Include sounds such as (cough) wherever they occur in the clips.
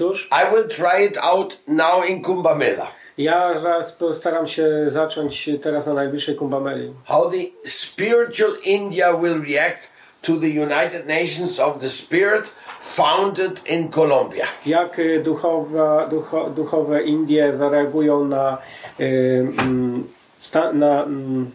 Cóż, I will try it out now in Kumbh Mela. ja raz postaram się zacząć teraz na najbliższej Kumbameli. How the spiritual India will react to the United Nations of the Spirit founded in Colombia. Jak y, duchowa, ducho, duchowe Indie zareagują na, y, sta, na mm,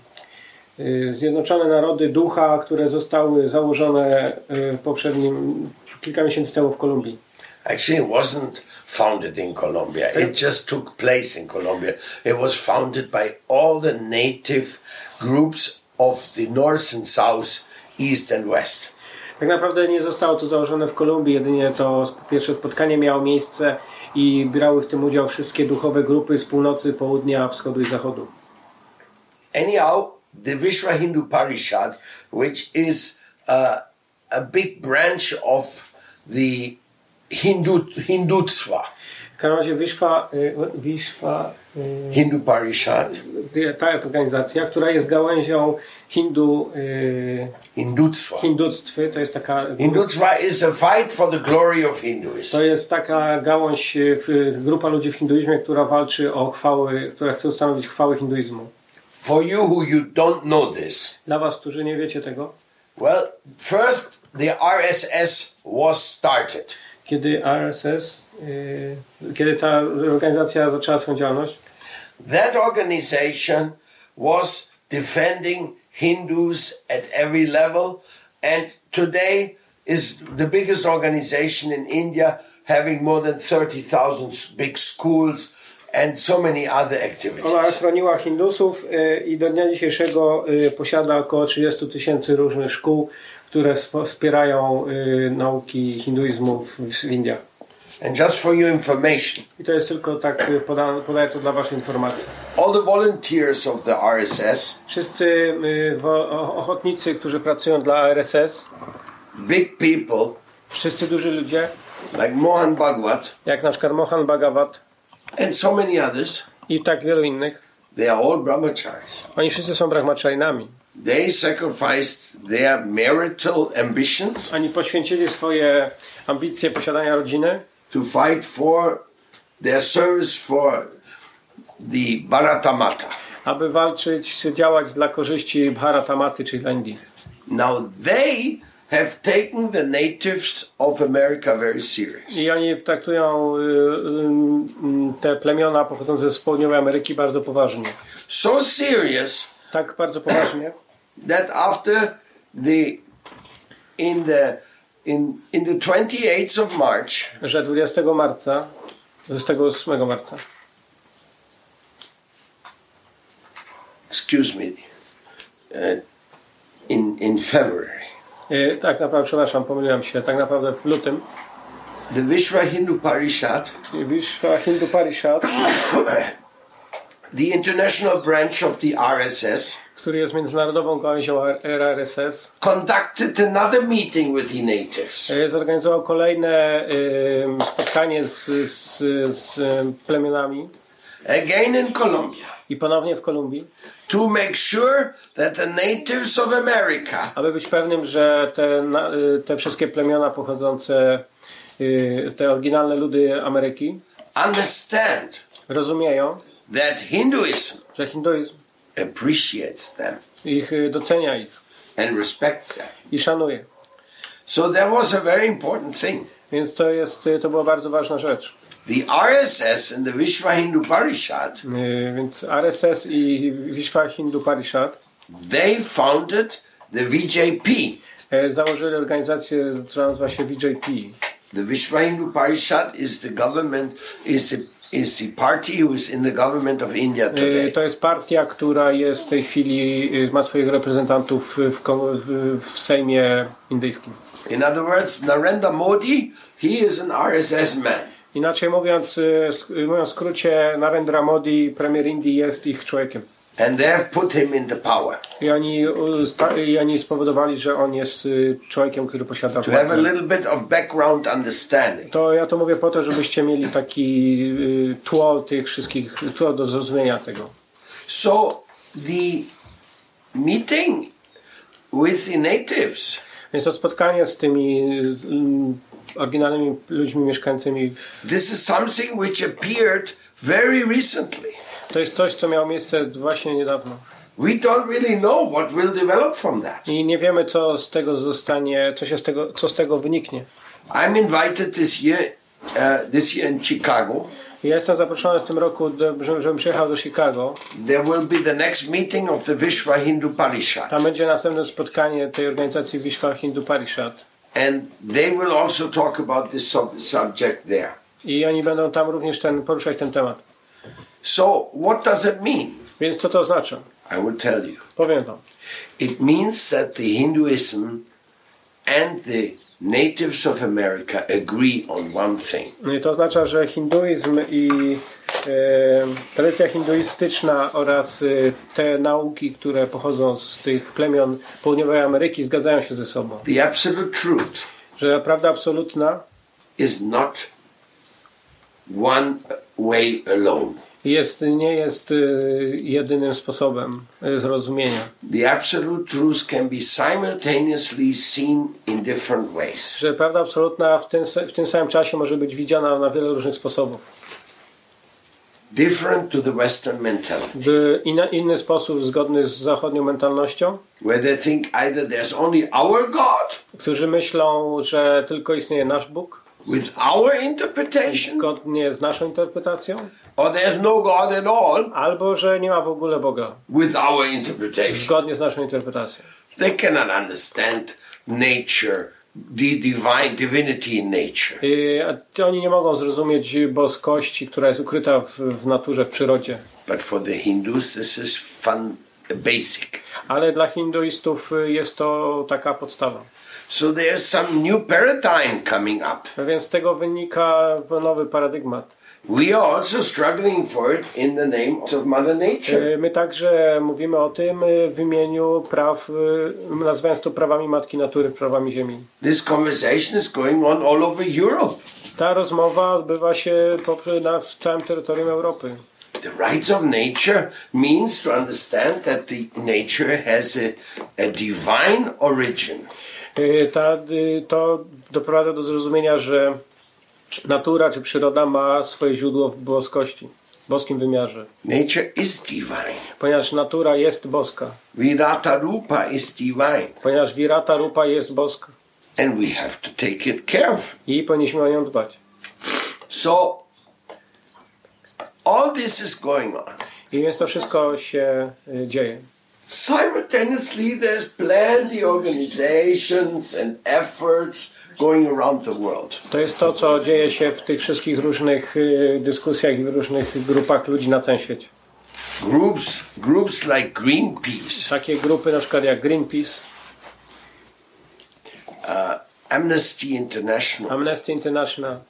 y, Zjednoczone Narody Ducha, które zostały założone y, w poprzednim, kilka miesięcy temu w Kolumbii. Actually, it wasn't founded in Colombia. It just took place in Colombia. It was founded by all the native groups of the North and South, East and West. Tak naprawdę nie zostało to założone w Kolumbii, jedynie to pierwsze spotkanie miało miejsce i brały w tym udział wszystkie duchowe grupy z północy, południa, wschodu i zachodu. Anyhow, the Vishwa Hindu Parishad, which is uh, a big branch of the Hindu Hindutva, W każdym razie y, y, Hindu Parishad, ta organizacja, która jest gałęzią hindu, y, Hindutva. hinductwy, to jest taka Hindutva is a fight for the glory of Hinduism. to jest taka gałąź, grupa ludzi w hinduizmie, która walczy o chwały, która chce ustanowić chwały hinduizmu. For you who you don't know this, Dla was, którzy nie wiecie tego, well, first the RSS was started. Kiedy RSS, y, kiedy ta organizacja zaczęła swoją działalność, That organization was defending Hindus at every level, and today is the biggest organization in India, having more than 30,000 big schools and so many other Ona activities. chroniła Hindusów y, i do dnia dzisiejszego y, posiada około 30 tysięcy różnych szkół, które wspierają y, nauki hinduizmu w, w Indiach. And just for your information, I to jest tylko tak, y, poda, podaję to dla Waszej informacji. all the volunteers of the RSS, Wszyscy y, wo, ochotnicy, którzy pracują dla RSS, big people wszyscy duży ludzie, like Mohan Bhagwat jak na przykład Mohan Bhagavat and so many others, i tak wielu innych, they are all brahmacharis. oni wszyscy są brahmacharinami. They sacrificed their marital ambitions Oni poświęcili swoje ambicje posiadania rodziny, to fight for their service for the Bharatamata. aby walczyć czy działać dla korzyści Bharatamaty, czyli dla Indii. Now they have taken the natives of America very serious. I oni traktują y, y, y, te plemiona pochodzące z południowej Ameryki bardzo poważnie. So serious Tak bardzo poważnie, that after the in the in in the 28th of March że 20 marca, 28 marca, excuse me uh, in in February. Y, tak naprawdę, przepraszam, pomyliłem się, tak naprawdę w lutym. The Vishwa Hindu Parishad Vishwa Hindu Parishad, (coughs) the international branch of the RSS który jest międzynarodową gałęzią RRSS, conducted another meeting with the natives. Y, zorganizował kolejne spotkanie z, z, z plemionami. Again in Colombia. I ponownie w Kolumbii, to make sure that the natives of America aby być pewnym, że te, y, te wszystkie plemiona pochodzące, y, te oryginalne ludy Ameryki understand rozumieją, that Hinduism że hinduizm appreciates them ich y, docenia ich and respects them. i szanuje. So that was a very important thing. Więc to jest, y, to była bardzo ważna rzecz. The RSS and the Vishwa Hindu Parishad, Y, Więc RSS i Vishwa Hindu Parishad they founded the VJP. założyli organizację, która nazywa się VJP. The Vishwa Hindu Parishad is the government, is the, To jest partia, która jest w tej chwili, y, ma swoich reprezentantów w, w, w Sejmie indyjskim. In other words, Narendra Modi, he is an RSS man. Inaczej mówiąc, y, y, mówiąc w skrócie, Narendra Modi, premier Indii, jest ich człowiekiem. And they have put him into power. I oni, sta- i oni spowodowali, że on jest y, człowiekiem, który posiada To have a władzę. little bit of background understanding. To ja to mówię po to, żebyście mieli taki y, tło tych wszystkich, tło do zrozumienia tego. So the meeting with the natives Więc to spotkanie z tymi oryginalnymi ludźmi mieszkającymi This is something which appeared very recently. To jest coś, co miało miejsce właśnie niedawno. We don't really know what will develop from that. I nie wiemy, co z tego zostanie, co, się z tego, co z tego wyniknie. I'm invited this year, uh, this year in Chicago. Ja jestem zaproszony w tym roku, żebym przyjechał do Chicago. There will be the next meeting of the Vishwa Hindu Parishad. Tam będzie następne spotkanie tej organizacji Vishwa Hindu Parishad. And they will also talk about this sub- subject there. I oni będą tam również ten, poruszać ten temat. So, what does it mean? Więc co to oznacza? I will tell you. Powiem wam. It means that the Hinduism and the natives of America agree on one thing. I To oznacza, że hinduizm i e, tradycja hinduistyczna oraz e, te nauki, które pochodzą z tych plemion południowej Ameryki zgadzają się ze sobą. The absolute truth Że prawda absolutna is not one way alone. Jest, nie jest e, jedynym sposobem e, zrozumienia. The absolute truth can be simultaneously seen in different ways. Że prawda absolutna w tym, w tym samym czasie może być widziana na wiele różnych sposobów. Different to the Western mentality, W inna, inny sposób zgodny z zachodnią mentalnością, where they think either there's only our God którzy myślą, że tylko istnieje nasz Bóg, with our interpretation, zgodnie z naszą interpretacją, or there's no God at all albo że nie ma w ogóle Boga, with our interpretation. zgodnie z naszą interpretacją. They cannot understand nature, the divine divinity in nature. I, oni nie mogą zrozumieć boskości, która jest ukryta w, w naturze, w przyrodzie. But for the Hindus, this is fun, basic. Ale dla hinduistów y, jest to taka podstawa. So there's some new paradigm coming up. Więc z tego wynika nowy paradygmat. We are also struggling for it in the name of Mother Nature. My także mówimy o tym y, w imieniu praw, y, nazywając to prawami Matki Natury, prawami Ziemi. This conversation is going on all over Europe. Ta rozmowa odbywa się na w całym terytorium Europy. The rights of nature means to understand that the nature has a, a divine origin. Y, Ta, to doprowadza do zrozumienia, że natura czy przyroda ma swoje źródło w boskości, w boskim wymiarze. Nature is divine. Ponieważ natura jest boska, Virata Rupa is divine. ponieważ wirata rupa jest boska And we have to take it careful. i powinniśmy o nią dbać. So, all this is going on. I więc to wszystko się y, dzieje. Simultaneously, there's plenty organizations and efforts going around the world. To jest to, co dzieje się w tych wszystkich różnych y, dyskusjach i w różnych grupach ludzi na całym świecie. Groups, groups like Greenpeace, Takie grupy na przykład jak Greenpeace, Amnesty International, Amnesty International,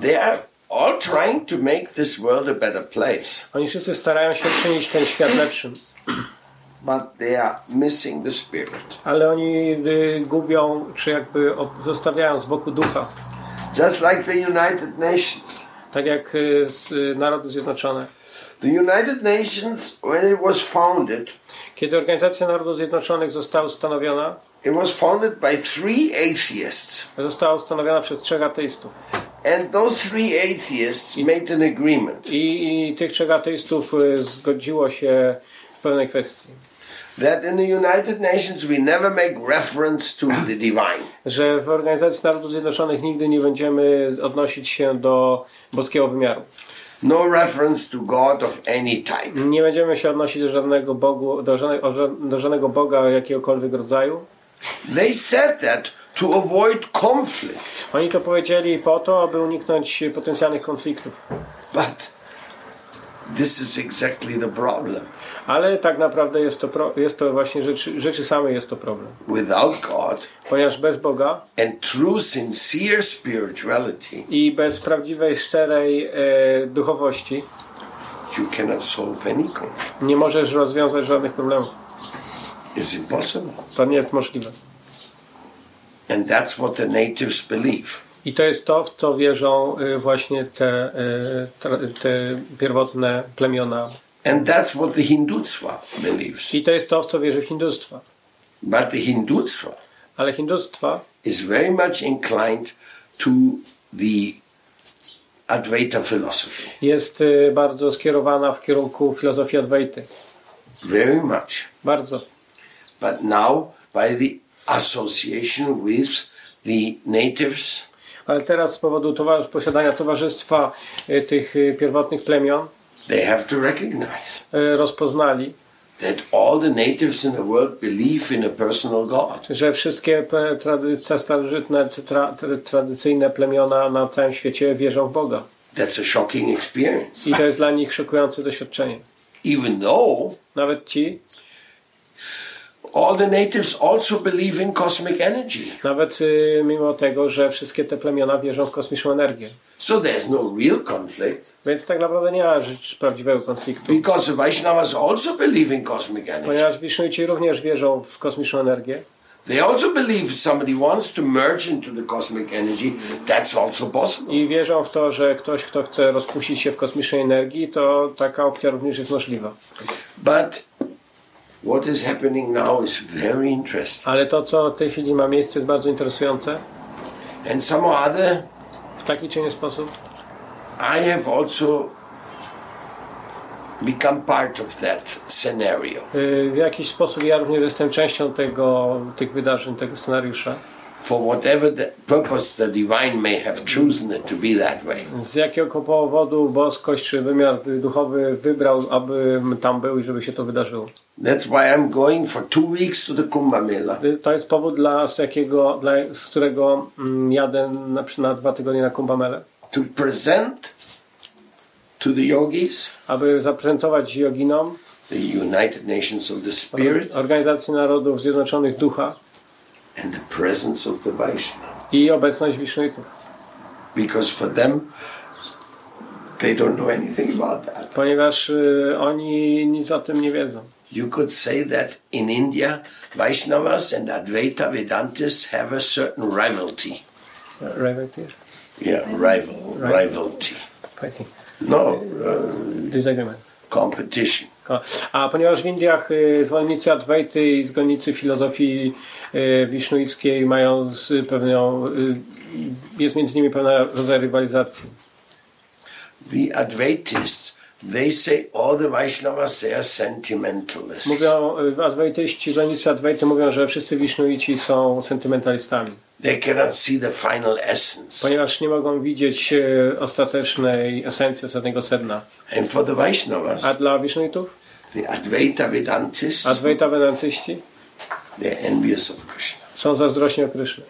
they are all trying to make this world a better place, oni wszyscy starają się czynić ten świat lepszym, but they are missing the spirit. ale oni y, gubią, czy jakby zostawiają z boku ducha. Just like the United Nations. Tak jak y, y, Narody Zjednoczone. The United Nations, when it was founded, Kiedy Organizacja Narodów Zjednoczonych została ustanowiona, it was founded by three atheists. została ustanowiona przez trzech ateistów. And those three atheists made an agreement I, i tych trzech ateistów zgodziło się w pewnej kwestii. That in the United Nations we never make reference to the divine. Że w Organizacji Narodów Zjednoczonych nigdy nie będziemy odnosić się do boskiego wymiaru. No reference to God of any type. Nie będziemy się odnosić do żadnego Bogu, do żadnego, do żadnego Boga jakiegokolwiek rodzaju. They said that to avoid conflict. Oni to powiedzieli po to, aby uniknąć potencjalnych konfliktów. But this is exactly the problem. Ale tak naprawdę jest to, pro, jest to właśnie rzeczy, rzeczy samej jest to problem. Without God Ponieważ bez Boga and true sincere spirituality, i bez prawdziwej, szczerej e, duchowości you cannot solve any conflict. nie możesz rozwiązać żadnych problemów. It's impossible. To nie jest możliwe. And that's what the natives believe. I to jest to, w co wierzą y, właśnie te, tra- te pierwotne plemiona. And that's what the Hindutva believes. I to jest to, w co wierzy hindustwo. But the Hindutva Ale hindustwa is very much inclined to the Advaita philosophy. jest y, bardzo skierowana w kierunku filozofii Adwaity. Very much. Bardzo. But now, by the association with the natives, Ale teraz z powodu towa- posiadania towarzystwa y, tych y, pierwotnych plemion they have to recognize y, rozpoznali, that all the natives in the world believe in a personal God. że wszystkie trady, te starożytne, tra, tra, tradycyjne plemiona na całym świecie wierzą w Boga. That's a shocking experience. I to jest dla nich szokujące doświadczenie. Even though Nawet ci, all the natives also believe in cosmic energy. nawet y, mimo tego, że wszystkie te plemiona wierzą w kosmiczną energię. So there's no real conflict Więc tak naprawdę nie ma rzecz prawdziwego konfliktu. because Vaishnavas also believe in cosmic energy. Ponieważ Wisznuici również wierzą w kosmiczną energię. They also believe if somebody wants to merge into the cosmic energy, that's also possible. I wierzą w to, że ktoś, kto chce rozpuścić się w kosmicznej energii, to taka opcja również jest możliwa. But what is happening now is very interesting. Ale to, co w tej chwili ma miejsce, jest bardzo interesujące. And some other, W taki czy inny sposób I have also become part of that scenario. y, w jakiś sposób ja również jestem częścią tego, tych wydarzeń, tego scenariusza. For whatever the purpose the divine may have chosen it to be that way. Z jakiego powodu boskość czy wymiar duchowy wybrał, aby tam był i żeby się to wydarzyło. That's why I'm going for two weeks to the Kumbh Mela. Y, To jest powód, dla, z, jakiego, dla, z którego mm, jadę na, na dwa tygodnie na Kumbhamelę. to present to the yogis, aby zaprezentować joginom the United Nations of the Spirit, Organizację Narodów Zjednoczonych Ducha and the presence of the Vaishnava. i obecność Wisznuitów. Because for them, they don't know anything about that. Ponieważ y, oni nic o tym nie wiedzą. You could say that in India, Vaishnavas and Advaita Vedantists have a certain rivalry. Rivalry? Yeah, rival, rivalry. Fighting. No, uh, Disagreement. competition. A ponieważ w Indiach y, zwolennicy Adwaity i zwolennicy filozofii y, wisznuickiej mają z pewną, y, jest między nimi pewna rodzaj rywalizacji. The Advaitists, they say all the Vaishnavas, they are sentimentalists. Mówią, Adwaityści, zwolennicy Adwaity mówią, że wszyscy wisznuici są sentymentalistami. They cannot see the final essence. Ponieważ nie mogą widzieć e, ostatecznej esencji, ostatniego sedna. And for the Vaishnavas, A dla Wisznuitów? the Advaita Vedantists, Adwaita Vedantyści they're envious of Krishna. są zazdrośni o Kryszny.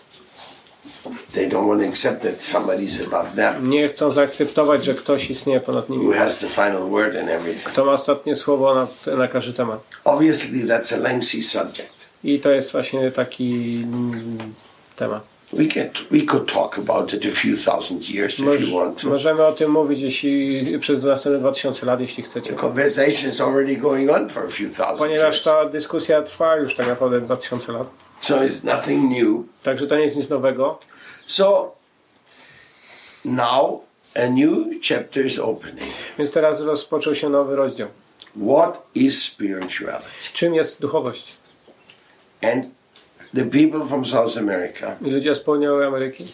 They don't want to accept that somebody's above them, Nie chcą zaakceptować, że ktoś istnieje ponad nimi. who has the final word and everything. Kto ma ostatnie słowo na, na każdy temat. Obviously, that's a lengthy subject. I to jest właśnie taki mm, temat. We can we could talk about it a few thousand years if Moż, you want to. możemy o tym mówić jeśli, przez następne 2000 lat, jeśli chcecie. The conversation is already going on for a few thousand Ponieważ years, ta dyskusja trwa już tak naprawdę 2000 lat. so it's nothing new. Także to nie jest nic nowego. So now a new chapter is opening. Więc teraz rozpoczął się nowy rozdział. What is spirituality? Czym jest duchowość? And the people from South America, I ludzie z południowej Ameryki,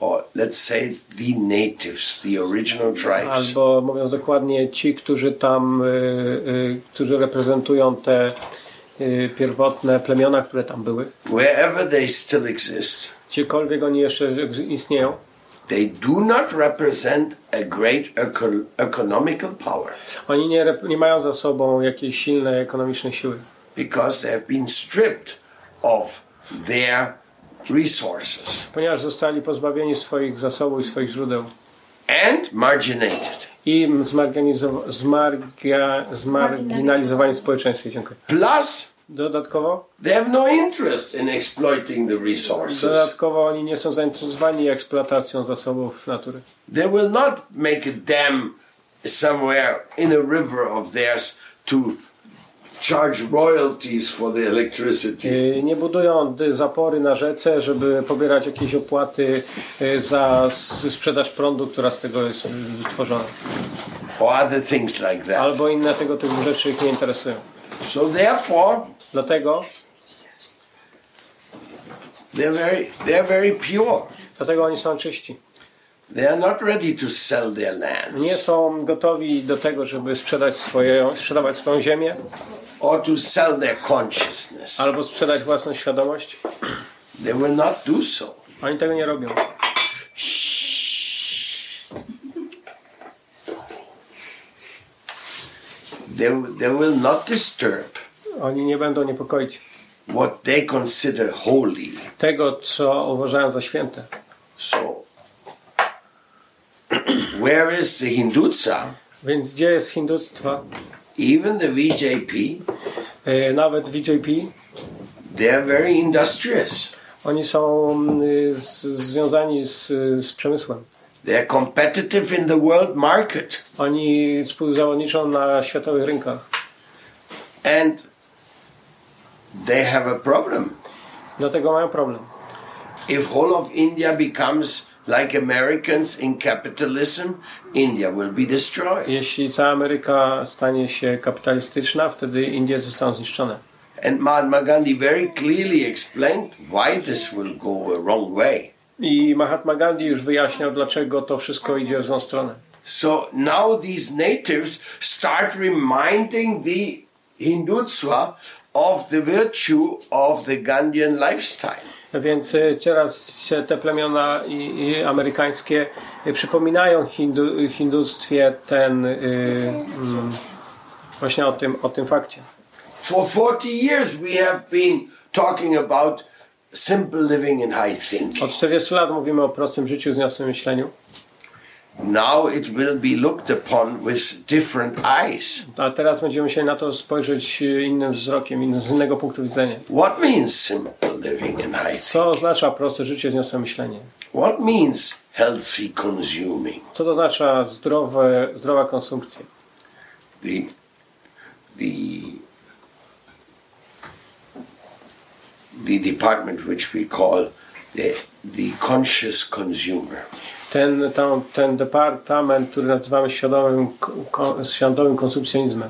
or let's say the natives, the original tribes, albo mówiąc dokładnie, ci, którzy tam, y, y, którzy reprezentują te y, pierwotne plemiona, które tam były, wherever they still exist, gdziekolwiek oni jeszcze istnieją, they do not represent a great eco- economical power. Oni nie, nie mają za sobą jakiejś silnej ekonomicznej siły, because they have been stripped of their resources ponieważ zostali pozbawieni swoich zasobów i swoich źródeł and marginated. i zmargia- zmarginalizowani w społeczeństwie. Dziękuję. Plus, Dodatkowo, they have no interest in exploiting the resources. dodatkowo oni nie są zainteresowani eksploatacją zasobów natury. They will not make a dam somewhere in a river of theirs to charge royalties for the electricity. Y, Nie budują zapory na rzece, żeby pobierać jakieś opłaty y, za sprzedaż prądu, która z tego jest y, wytworzona. or other things like that. Albo inne tego typu rzeczy ich nie interesują. So therefore, Dlatego They're very, they're very pure. Dlatego oni są czyści. They are not ready to sell their Nie lands są gotowi do tego, żeby sprzedać swoje, sprzedawać swoją ziemię or to sell their consciousness. albo sprzedać własną świadomość. They will not do so. Oni tego nie robią. They, they will not disturb Oni nie będą niepokoić what they consider holy. tego, co uważają za święte. So, where is the Hindutza? Więc gdzie jest hindustwo? Even the VJP, E, Nawet VJP, they're very industrious. oni są mm, z, związani z, z przemysłem. They're competitive in the world market. Oni współzawodniczą na światowych rynkach. And they have a problem. Dlatego mają problem. If whole of India becomes like Americans in capitalism, India will be destroyed. Jeśli cała Ameryka stanie się kapitalistyczna, wtedy Indie zostaną zniszczone. And Mahatma Gandhi very clearly explained why this will go a wrong way. I Mahatma Gandhi już wyjaśniał, dlaczego to wszystko idzie w złą stronę. So now these natives start reminding the Hindutva of the virtue of the Gandhian lifestyle. Więc y, teraz się te plemiona i, i amerykańskie y, przypominają hindu, hindustwie ten y, mm, właśnie o tym, o tym fakcie. For 40 years we have been talking about simple living and high thinking. Od 40 lat mówimy o prostym życiu, wzniosłym myśleniu, Now it will be looked upon with different eyes. a teraz będziemy się na to spojrzeć y, innym wzrokiem, z innego punktu widzenia. What means simple living and high? Co oznacza proste życie, wzniosłe myślenie? What means healthy consuming? Co to oznacza zdrowe, zdrowa konsumpcja? The the the department which we call the the conscious consumer. Ten, tam, ten departament, który nazywamy świadomym, ko, świadomym konsumpcjonizmem.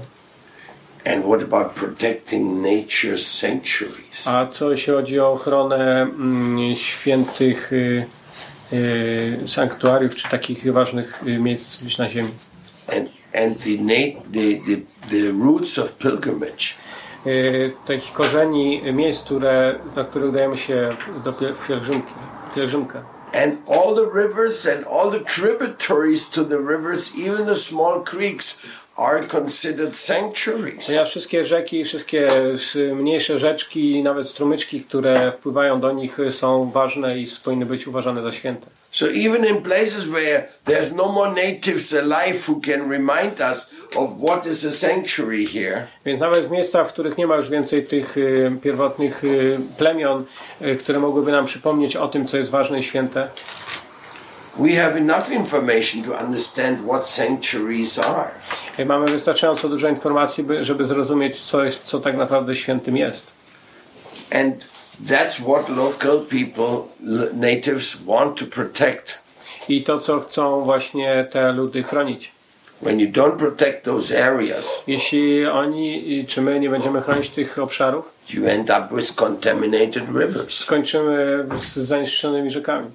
And what about protecting nature's sanctuaries? A co jeśli chodzi o ochronę mm, świętych y, y, sanktuariów, czy takich ważnych y, miejsc na ziemi? And and the the, the the roots of pilgrimage. Y, takich korzeni y, miejsc, które, na które udajemy się do pielgrzymki, pielgrzymkę. And all the rivers and all the tributaries to the rivers, even the small creeks, are considered sanctuaries. Ponieważ wszystkie rzeki, wszystkie mniejsze rzeczki, nawet strumyczki, które wpływają do nich są ważne i powinny być uważane za święte. So even in places where there's no more natives alive who can remind us of what is a sanctuary here, Więc nawet w miejscach, w których nie ma już więcej tych y, pierwotnych y, plemion, y, które mogłyby nam przypomnieć o tym, co jest ważne i święte, we have enough information to understand what sanctuaries are. mamy wystarczająco dużo informacji, by, żeby zrozumieć, co, jest, co tak naprawdę świętym jest. And that's what local people, natives, want to protect. I to, co chcą właśnie te ludy chronić. When you don't protect those areas, Jeśli oni, czy my nie będziemy chronić tych obszarów, you end up with contaminated rivers. skończymy z zanieczyszczonymi rzekami.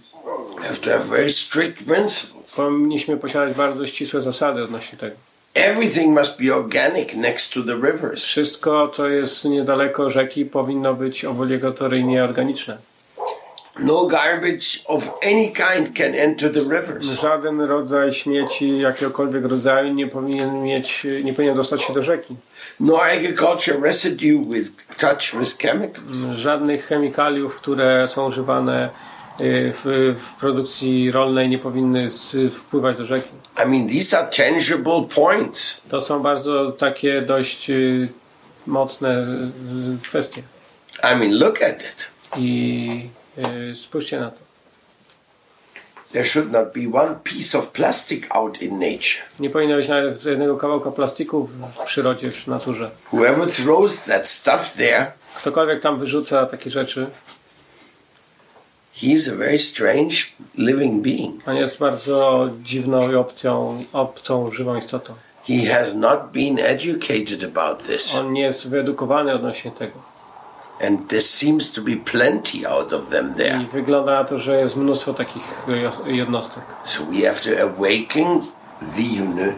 Have to have very strict principles. Powinniśmy posiadać bardzo ścisłe zasady odnośnie tego. Everything must be organic next to the rivers. Wszystko, co jest niedaleko rzeki, powinno być obligatoryjnie organiczne. No garbage of any kind can enter the rivers. Żaden rodzaj śmieci jakiegokolwiek rodzaju nie powinien mieć, nie powinien dostać się do rzeki. No agriculture residue with touch with chemicals. Żadnych chemikaliów, które są używane y, w, w produkcji rolnej nie powinny wpływać do rzeki. I mean, these are tangible points. To są bardzo takie dość y, mocne y, kwestie. I mean, look at it. I spójrzcie na to. There should not be one piece of plastic out in nature. Nie powinno być nawet jednego kawałka plastiku w, przyrodzie, w naturze. Whoever throws that stuff there, Ktokolwiek tam wyrzuca takie rzeczy, he's a very strange living being. on jest bardzo dziwną i opcją, obcą, żywą istotą. He has not been educated about this. On nie jest wyedukowany odnośnie tego. And there seems to be plenty out of them there. I wygląda na to, że jest mnóstwo takich jednostek. So we have to awaken the uni-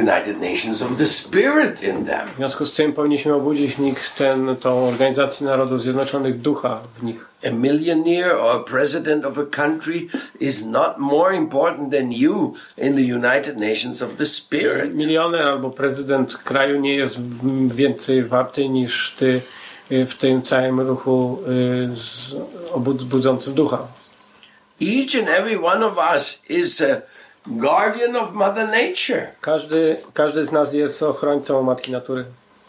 United Nations of the Spirit in them. W związku z tym powinniśmy obudzić w nich ten, tą organizację Narodów Zjednoczonych ducha w nich. A millionaire or a president of a country is not more important than you in the United Nations of the Spirit. Milioner albo prezydent kraju nie jest więcej warty niż ty w tym całym ruchu y, budzącym ducha. Each and every one of us is a guardian of Mother Nature Każdy, każdy z nas jest ochrońcą Matki Natury.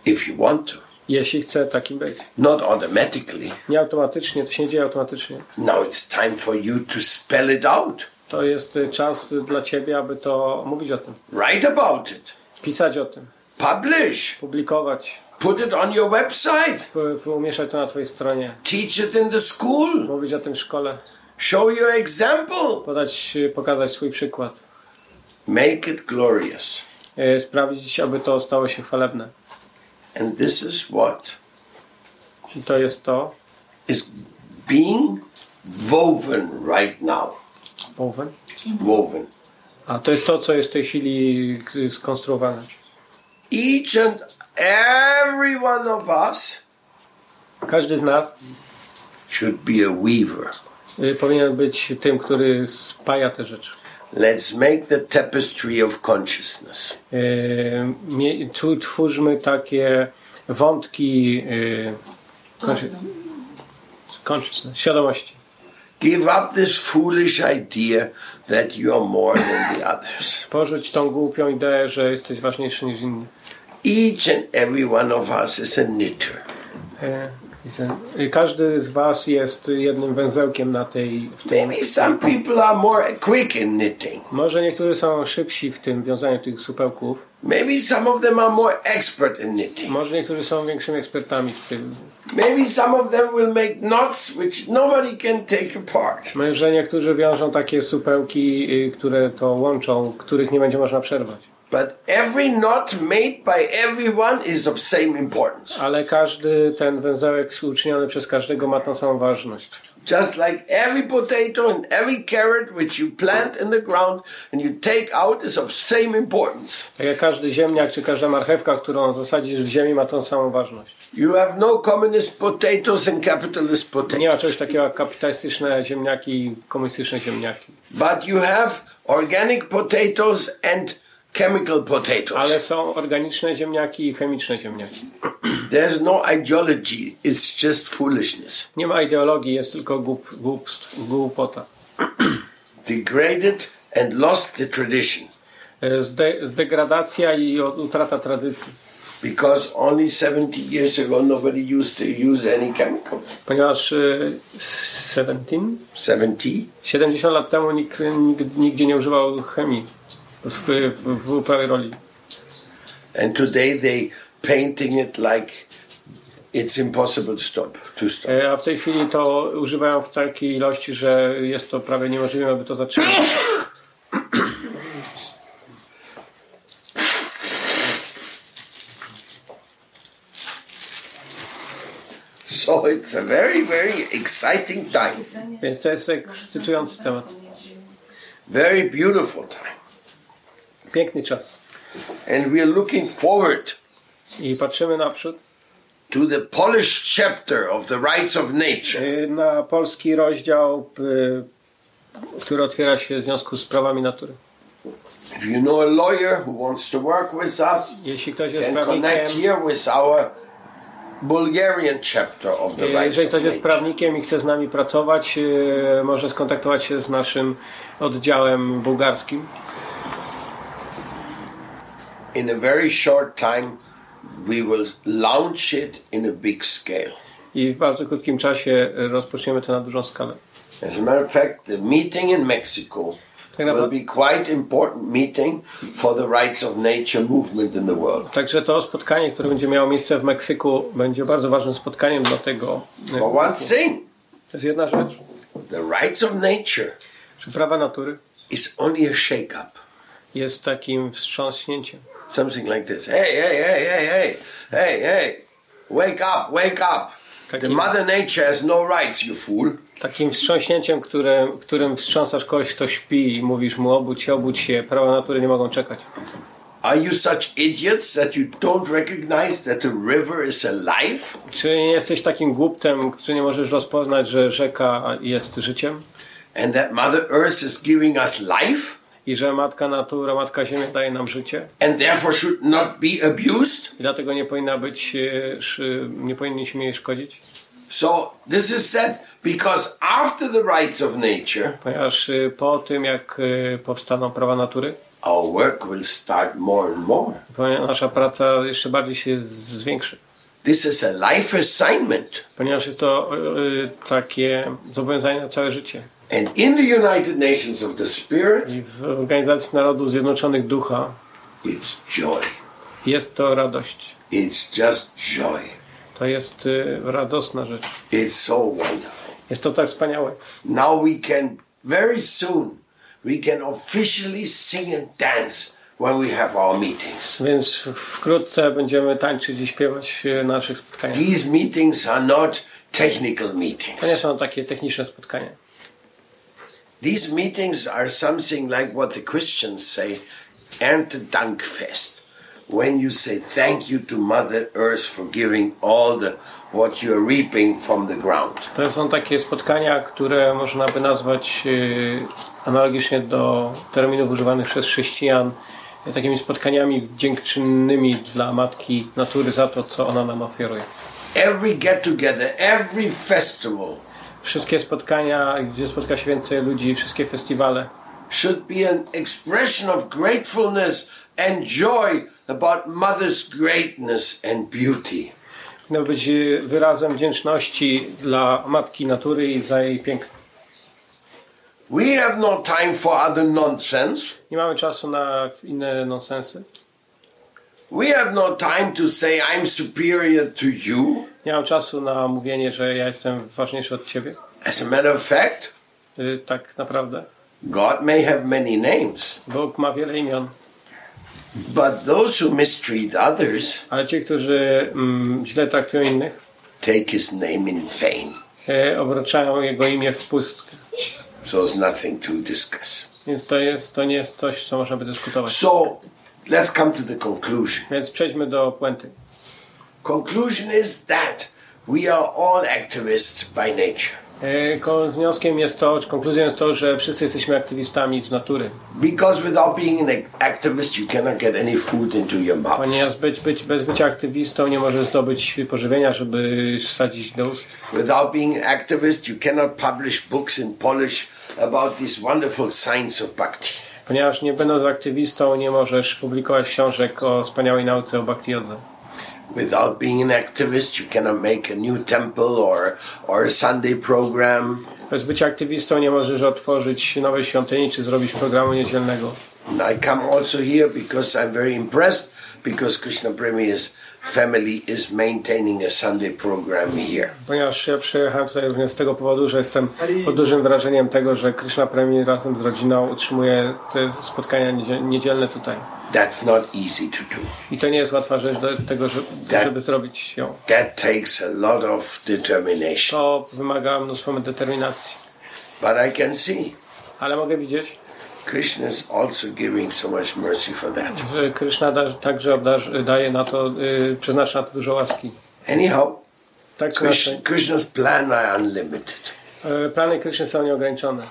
if you want to, Jeśli chce takim być. not automatically. Nie automatycznie, to się nie dzieje automatycznie. Now it's time for you to spell it out, To jest y, czas dla ciebie, aby to mówić o tym. write about it, Pisać o tym. publish, Publikować. Put it on your website, Umieszczać to na twojej stronie. teach it in the school, Mówić o tym w szkole. show your example, Podać, pokazać swój przykład. make it glorious. Y, Sprawić, aby to stało się chwalebne. And this is what I to jest to. is being woven right now. Woven. Woven. A to jest to, co jest w tej chwili skonstruowane. Each and every one of us Każdy z nas should be a weaver. y, powinien być tym, który spaja te rzeczy. Let's make the tapestry of consciousness. Y, tu Twórzmy takie wątki y, consci- consciousness, świadomości. Give up this foolish idea that you are more than the others. Porzuć tą głupią ideę, że jesteś ważniejszy niż inni. Each and every one of us is a knitter. Y, y, Każdy z Was jest jednym węzełkiem na tej. W tym. Maybe some people are more quick in knitting. Może niektórzy są szybsi w tym wiązaniu tych supełków. Maybe some of them are more expert in knitting. Może niektórzy są większymi ekspertami w tym. Maybe some of them will make knots which nobody can take apart. Może niektórzy wiążą takie supełki, y, które to łączą, których nie będzie można przerwać. But every knot made by everyone is of same importance. Ale każdy ten węzełek uczyniony przez każdego ma tą samą ważność. Just like every potato and every carrot which you plant in the ground and you take out is of same importance. Tak jak każdy ziemniak czy każda marchewka, którą zasadzisz w ziemi, ma tą samą ważność. You have no communist potatoes and capitalist Nie ma potatoes. czegoś takiego jak kapitalistyczne ziemniaki i komunistyczne ziemniaki. But you have organic potatoes and chemical potatoes. Ale są organiczne ziemniaki i chemiczne ziemniaki. There's no ideology, it's just foolishness. Nie ma ideologii, jest tylko głup, głupstw, głupota. Degraded and lost the tradition E, Zde, zdegradacja i utrata tradycji. because only 70 years ago nobody used to use any chemicals. Ponieważ e, 17, 70? 70 lat temu nikt, nikt nigdzie nie używał chemii w, w, w uprawie roli. And today they painting it like it's impossible to stop. To stop. E, A w tej chwili to używają w takiej ilości, że jest to prawie niemożliwe, aby to zatrzymać. (coughs) So it's a very, very exciting time. Więc to jest ekscytujący temat. Very beautiful time. Piękny czas. And we're looking forward I patrzymy naprzód to the polished chapter of the rights of nature. e, na polski rozdział, e, który otwiera się w związku z prawami natury. If you know a lawyer who wants to work with us, Jeśli ktoś jest can connect prawnikiem, here with our Bulgarian chapter of the e, rights jeżeli ktoś jest prawnikiem i chce z nami pracować, może skontaktować się z naszym oddziałem bułgarskim. In a very short time, we will launch it in a big scale. I w bardzo krótkim czasie rozpoczniemy to na dużą skalę. As a matter of fact, the meeting in Mexico Tak will be quite important meeting for the rights of nature movement in the world. także to spotkanie, które będzie miało miejsce w Meksyku, będzie bardzo ważnym spotkaniem dla tego. e, But one thing, To jest jedna rzecz, the rights of nature że prawa natury is only a shake-up. jest takim wstrząśnięciem. Something like this. Hey, hey, hey, hey, hey, hey, hey, wake up, wake up. The mother nature has no rights, you fool. takim wstrząśnięciem, które, którym wstrząsasz kogoś, kto śpi i mówisz mu obudź się, obudź się, prawa natury nie mogą czekać. Are you such idiots that you don't recognize that the river is alive? Czy nie jesteś takim głupcem, że nie możesz rozpoznać, że rzeka jest życiem And that Mother Earth is giving us life? I że Matka Natura, Matka Ziemia daje nam życie And therefore should not be abused? i dlatego nie powinna być, e, nie powinniśmy jej szkodzić? So this is said because after the rights of nature, Ponieważ e, po tym, jak e, powstaną prawa natury, our work will start more and more. ponieważ nasza praca jeszcze bardziej się zwiększy. This is a life assignment. Ponieważ jest to e, takie zobowiązanie na całe życie. And in the United Nations of the Spirit, I w Organizacji Narodów Zjednoczonych Ducha it's joy. jest to radość. It's just joy. To jest e, radosna rzecz. It's so wonderful. Jest to tak wspaniałe. Now we can, very soon, we can officially sing and dance when we have our meetings. Więc wkrótce będziemy tańczyć i śpiewać na naszych spotkaniach. These meetings are not technical To nie meetings. są takie techniczne spotkania. These meetings are something like what the Christians say, Erntedankfest. When you say thank you to Mother Earth for giving all the what you are reaping from the ground. To są takie spotkania, które można by nazwać e, analogicznie do terminów używanych przez chrześcijan e, takimi spotkaniami dziękczynnymi dla Matki Natury za to, co ona nam ofiaruje. Every get together, every festival Wszystkie spotkania, gdzie spotka się więcej ludzi, wszystkie festiwale should be an expression of gratefulness and joy about Mother's greatness and beauty. powinno być wyrazem wdzięczności dla Matki Natury i za jej piękno. We have no time for other nonsense. Nie mamy czasu na inne nonsensy. We have no time to say I'm superior to you. Nie mam czasu na mówienie, że ja jestem ważniejszy od ciebie. As a matter of fact, Y, Tak naprawdę. God may have many names, Bóg ma wiele imion, but those who mistreat others ale ci, którzy mm, źle traktują innych, take his name in vain. e, obraczają jego imię w pustkę. So there's nothing to discuss. Więc to, jest, to nie jest coś, co można by dyskutować. So let's come to the conclusion. Więc przejdźmy do puenty. Conclusion is that we are all activists by nature. E, Wnioskiem jest to, konkluzją jest to, że wszyscy jesteśmy aktywistami z natury. Because without being an activist, you cannot get any food into your mouth. Ponieważ być, być, bez bycia aktywistą nie możesz zdobyć pożywienia, żeby wsadzić do ust. Without being an activist, you cannot publish books in Polish about this wonderful science of bhakti. Ponieważ nie będąc aktywistą nie możesz publikować książek o wspaniałej nauce o bhakti jodze. Without being an activist, you cannot make a new temple or, or a Sunday program. Bez bycia aktywistą nie możesz otworzyć nowej świątyni czy zrobić programu niedzielnego. I come also here because I'm very impressed because Krishna Premier's family is maintaining a Sunday program here. Ponieważ ja przyjechałem tutaj również z tego powodu, że jestem pod dużym wrażeniem tego, że Krishna Premier razem z rodziną utrzymuje te spotkania niedzie- niedzielne tutaj. That's not easy to do. I to nie jest łatwa rzecz do tego, żeby, żeby zrobić ją. That takes a lot of determination. To wymaga mnóstwo determinacji. But I can see Ale mogę widzieć, Krishna is also giving so much mercy for that. że Krishna da, także daje na to, y, przeznacza na to dużo łaski. Anyhow, Tak czy Krish, inaczej. Krishna's plan are unlimited. y, Plany Krishny są nieograniczone.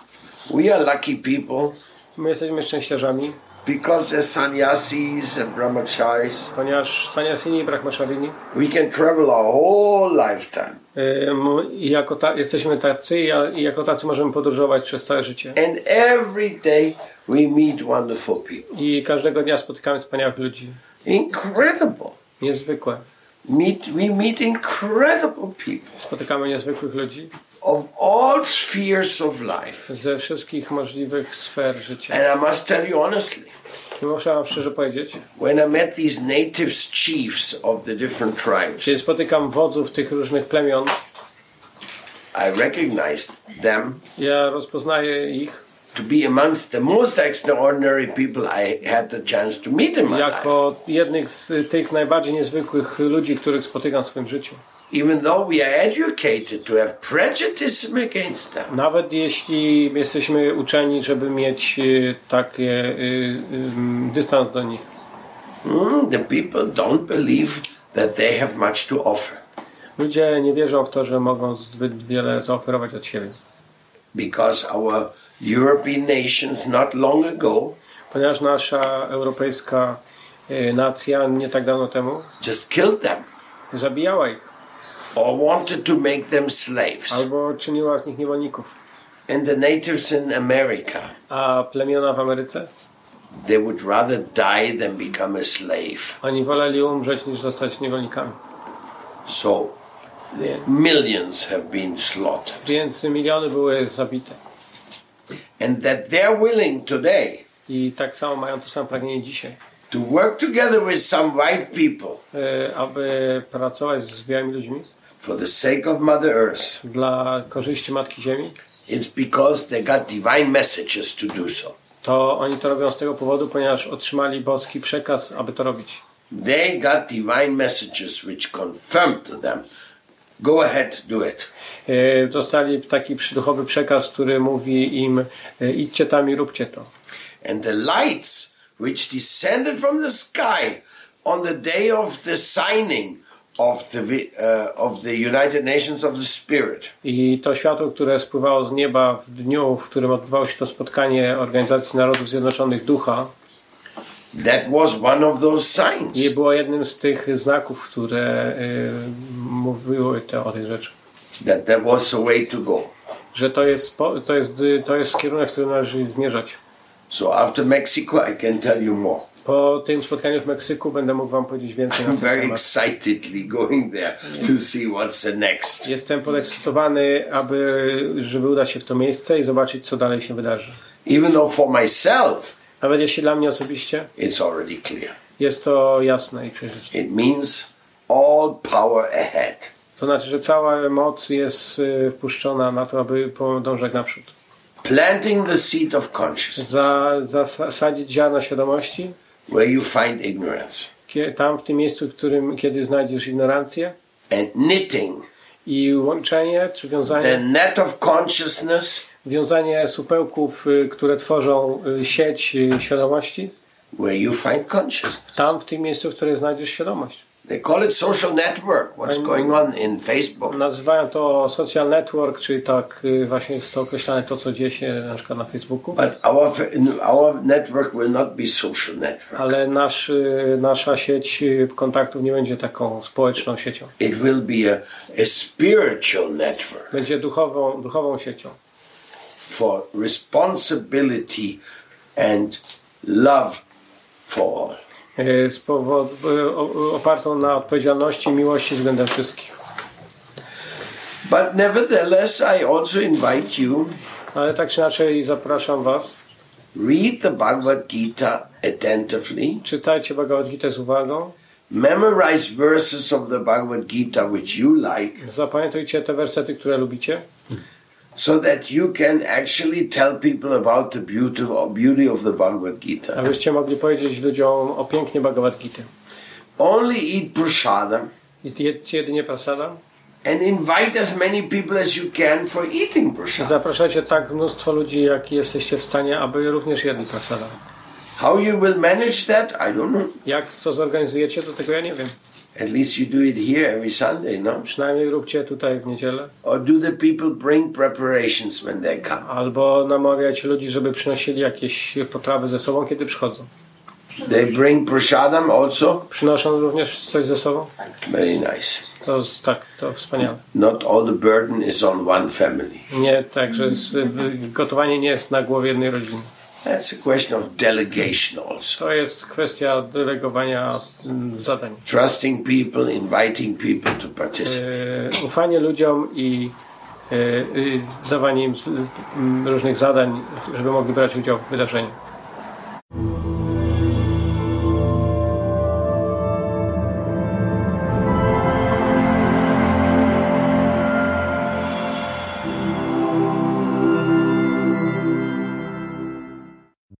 We are lucky people My jesteśmy szczęściarzami, because as sannyasis and brahmacharis, ponieważ Sanyasini i Brahmacharini we can travel our whole lifetime. i jako ta, jesteśmy tacy i jako tacy możemy podróżować przez całe życie. And every day we meet wonderful people. I każdego dnia spotykamy wspaniałych ludzi. Incredible. Niezwykłe. Meet, we meet incredible people Spotykamy niezwykłych ludzi of all spheres of life. ze wszystkich możliwych sfer życia. And I must tell you honestly, I muszę wam szczerze powiedzieć, when I met these natives chiefs of the different tribes, kiedy spotykam wodzów tych różnych plemion, I recognized them ja rozpoznaję ich to be amongst the most extraordinary people I had the chance to meet in my life. jako jednych z tych najbardziej niezwykłych ludzi, których spotykam w swoim życiu. even though we are educated to have prejudice against them. Nawet jeśli jesteśmy uczeni, żeby mieć y, taki dystans do nich. Hmm, the people don't believe that they have much to offer Ludzie nie wierzą w to, że mogą zbyt wiele zaoferować od siebie. because our European nations not long ago Ponieważ nasza europejska y, nacja nie tak dawno temu just killed them zabijała ich or wanted to make them slaves. albo czyniła z nich niewolników. And the natives in America, A plemiona w Ameryce? they would rather die than become a slave. Oni woleli umrzeć niż zostać niewolnikami. So the millions have been slaughtered. Więc miliony były zabite. And that they're willing today I tak samo mają to samo pragnienie dzisiaj. to work together with some white people y, Aby pracować z białymi ludźmi for the sake of Mother Earth. dla korzyści Matki Ziemi, It's because they got divine messages to do so. to oni to robią z tego powodu, ponieważ otrzymali boski przekaz, aby to robić. They got divine messages which confirm to them, go ahead, do it. Y, Dostali taki duchowy przekaz, który mówi im y, idźcie tam i róbcie to. And the lights which descended from the sky on the day of the signing of the, uh, of the United Nations of the Spirit I to światło, które spływało z nieba w dniu, w którym odbywało się to spotkanie Organizacji Narodów Zjednoczonych Ducha, That was one of those signs. i było jednym z tych znaków, które y, mówiły te, o tej rzeczy. That that was the way to go. Że to jest, to jest, to jest kierunek, w którym należy zmierzać. So after Mexico, I can tell you more. Po tym spotkaniu w Meksyku będę mógł Wam powiedzieć więcej na ten very temat. excitedly going there to see what's the next. Jestem podekscytowany, aby, żeby udać się w to miejsce i zobaczyć, co dalej się wydarzy. Even though for myself, Nawet jeśli dla mnie osobiście it's already clear. jest to jasne i przejrzyste. It means all power ahead. To znaczy, że cała moc jest y, wpuszczona na to, aby podążać naprzód. Planting the seed of consciousness Za, zasadzić ziarno świadomości, where you find ignorance tam w tym miejscu, w którym kiedy znajdziesz ignorancję and knitting i łączenie, czy the net of consciousness wiązanie supełków, y, które tworzą y, sieć y, świadomości, where you find consciousness. tam w tym miejscu, w którym znajdziesz świadomość. They call it social network. What's going on in Facebook? Nazywają to social network, czyli tak właśnie jest to określane to, co dzieje się na przykład na Facebooku. But our our network will not be social network. Ale nasz, nasza sieć kontaktów nie będzie taką społeczną siecią. It will be a, a spiritual network Będzie duchową, duchową siecią. For responsibility and love for all. Y, o- opartą na odpowiedzialności i miłości względem wszystkich. But nevertheless, I also invite you Ale tak czy inaczej zapraszam Was. read the Bhagavad Gita attentively, Czytajcie Bhagavad Gita z uwagą. memorize verses of the Bhagavad Gita which you like, Zapamiętajcie te wersety, które lubicie, so that you can actually tell people about the beauty of, beauty of the Bhagavad Gita. abyście mogli powiedzieć ludziom o pięknie Bhagavad Gita. Only eat prasadam I jedzcie jedynie prasada. and invite as many people as you can for eating prasadam. Zapraszajcie tak mnóstwo ludzi, jak jesteście w stanie, aby również jedli prasada. How you will manage that, I don't know. Jak to zorganizujecie, to tego ja nie wiem. At least you do it here every Sunday, no? Przynajmniej róbcie tutaj w niedzielę. Or do the people bring preparations when they come? Albo namawiajcie ludzi, żeby przynosili jakieś potrawy ze sobą, kiedy przychodzą. They bring prasadam also? Przynoszą również coś ze sobą? Very nice. To jest, tak, to wspaniale. Not all the burden is on one family. Nie, także gotowanie nie jest na głowie jednej rodziny. That's a question of delegation also. To jest kwestia delegowania mm, zadań. Trusting people, inviting people to participate. E, Ufanie ludziom i e, dawanie im z- m, różnych zadań, żeby mogli brać udział w wydarzeniu.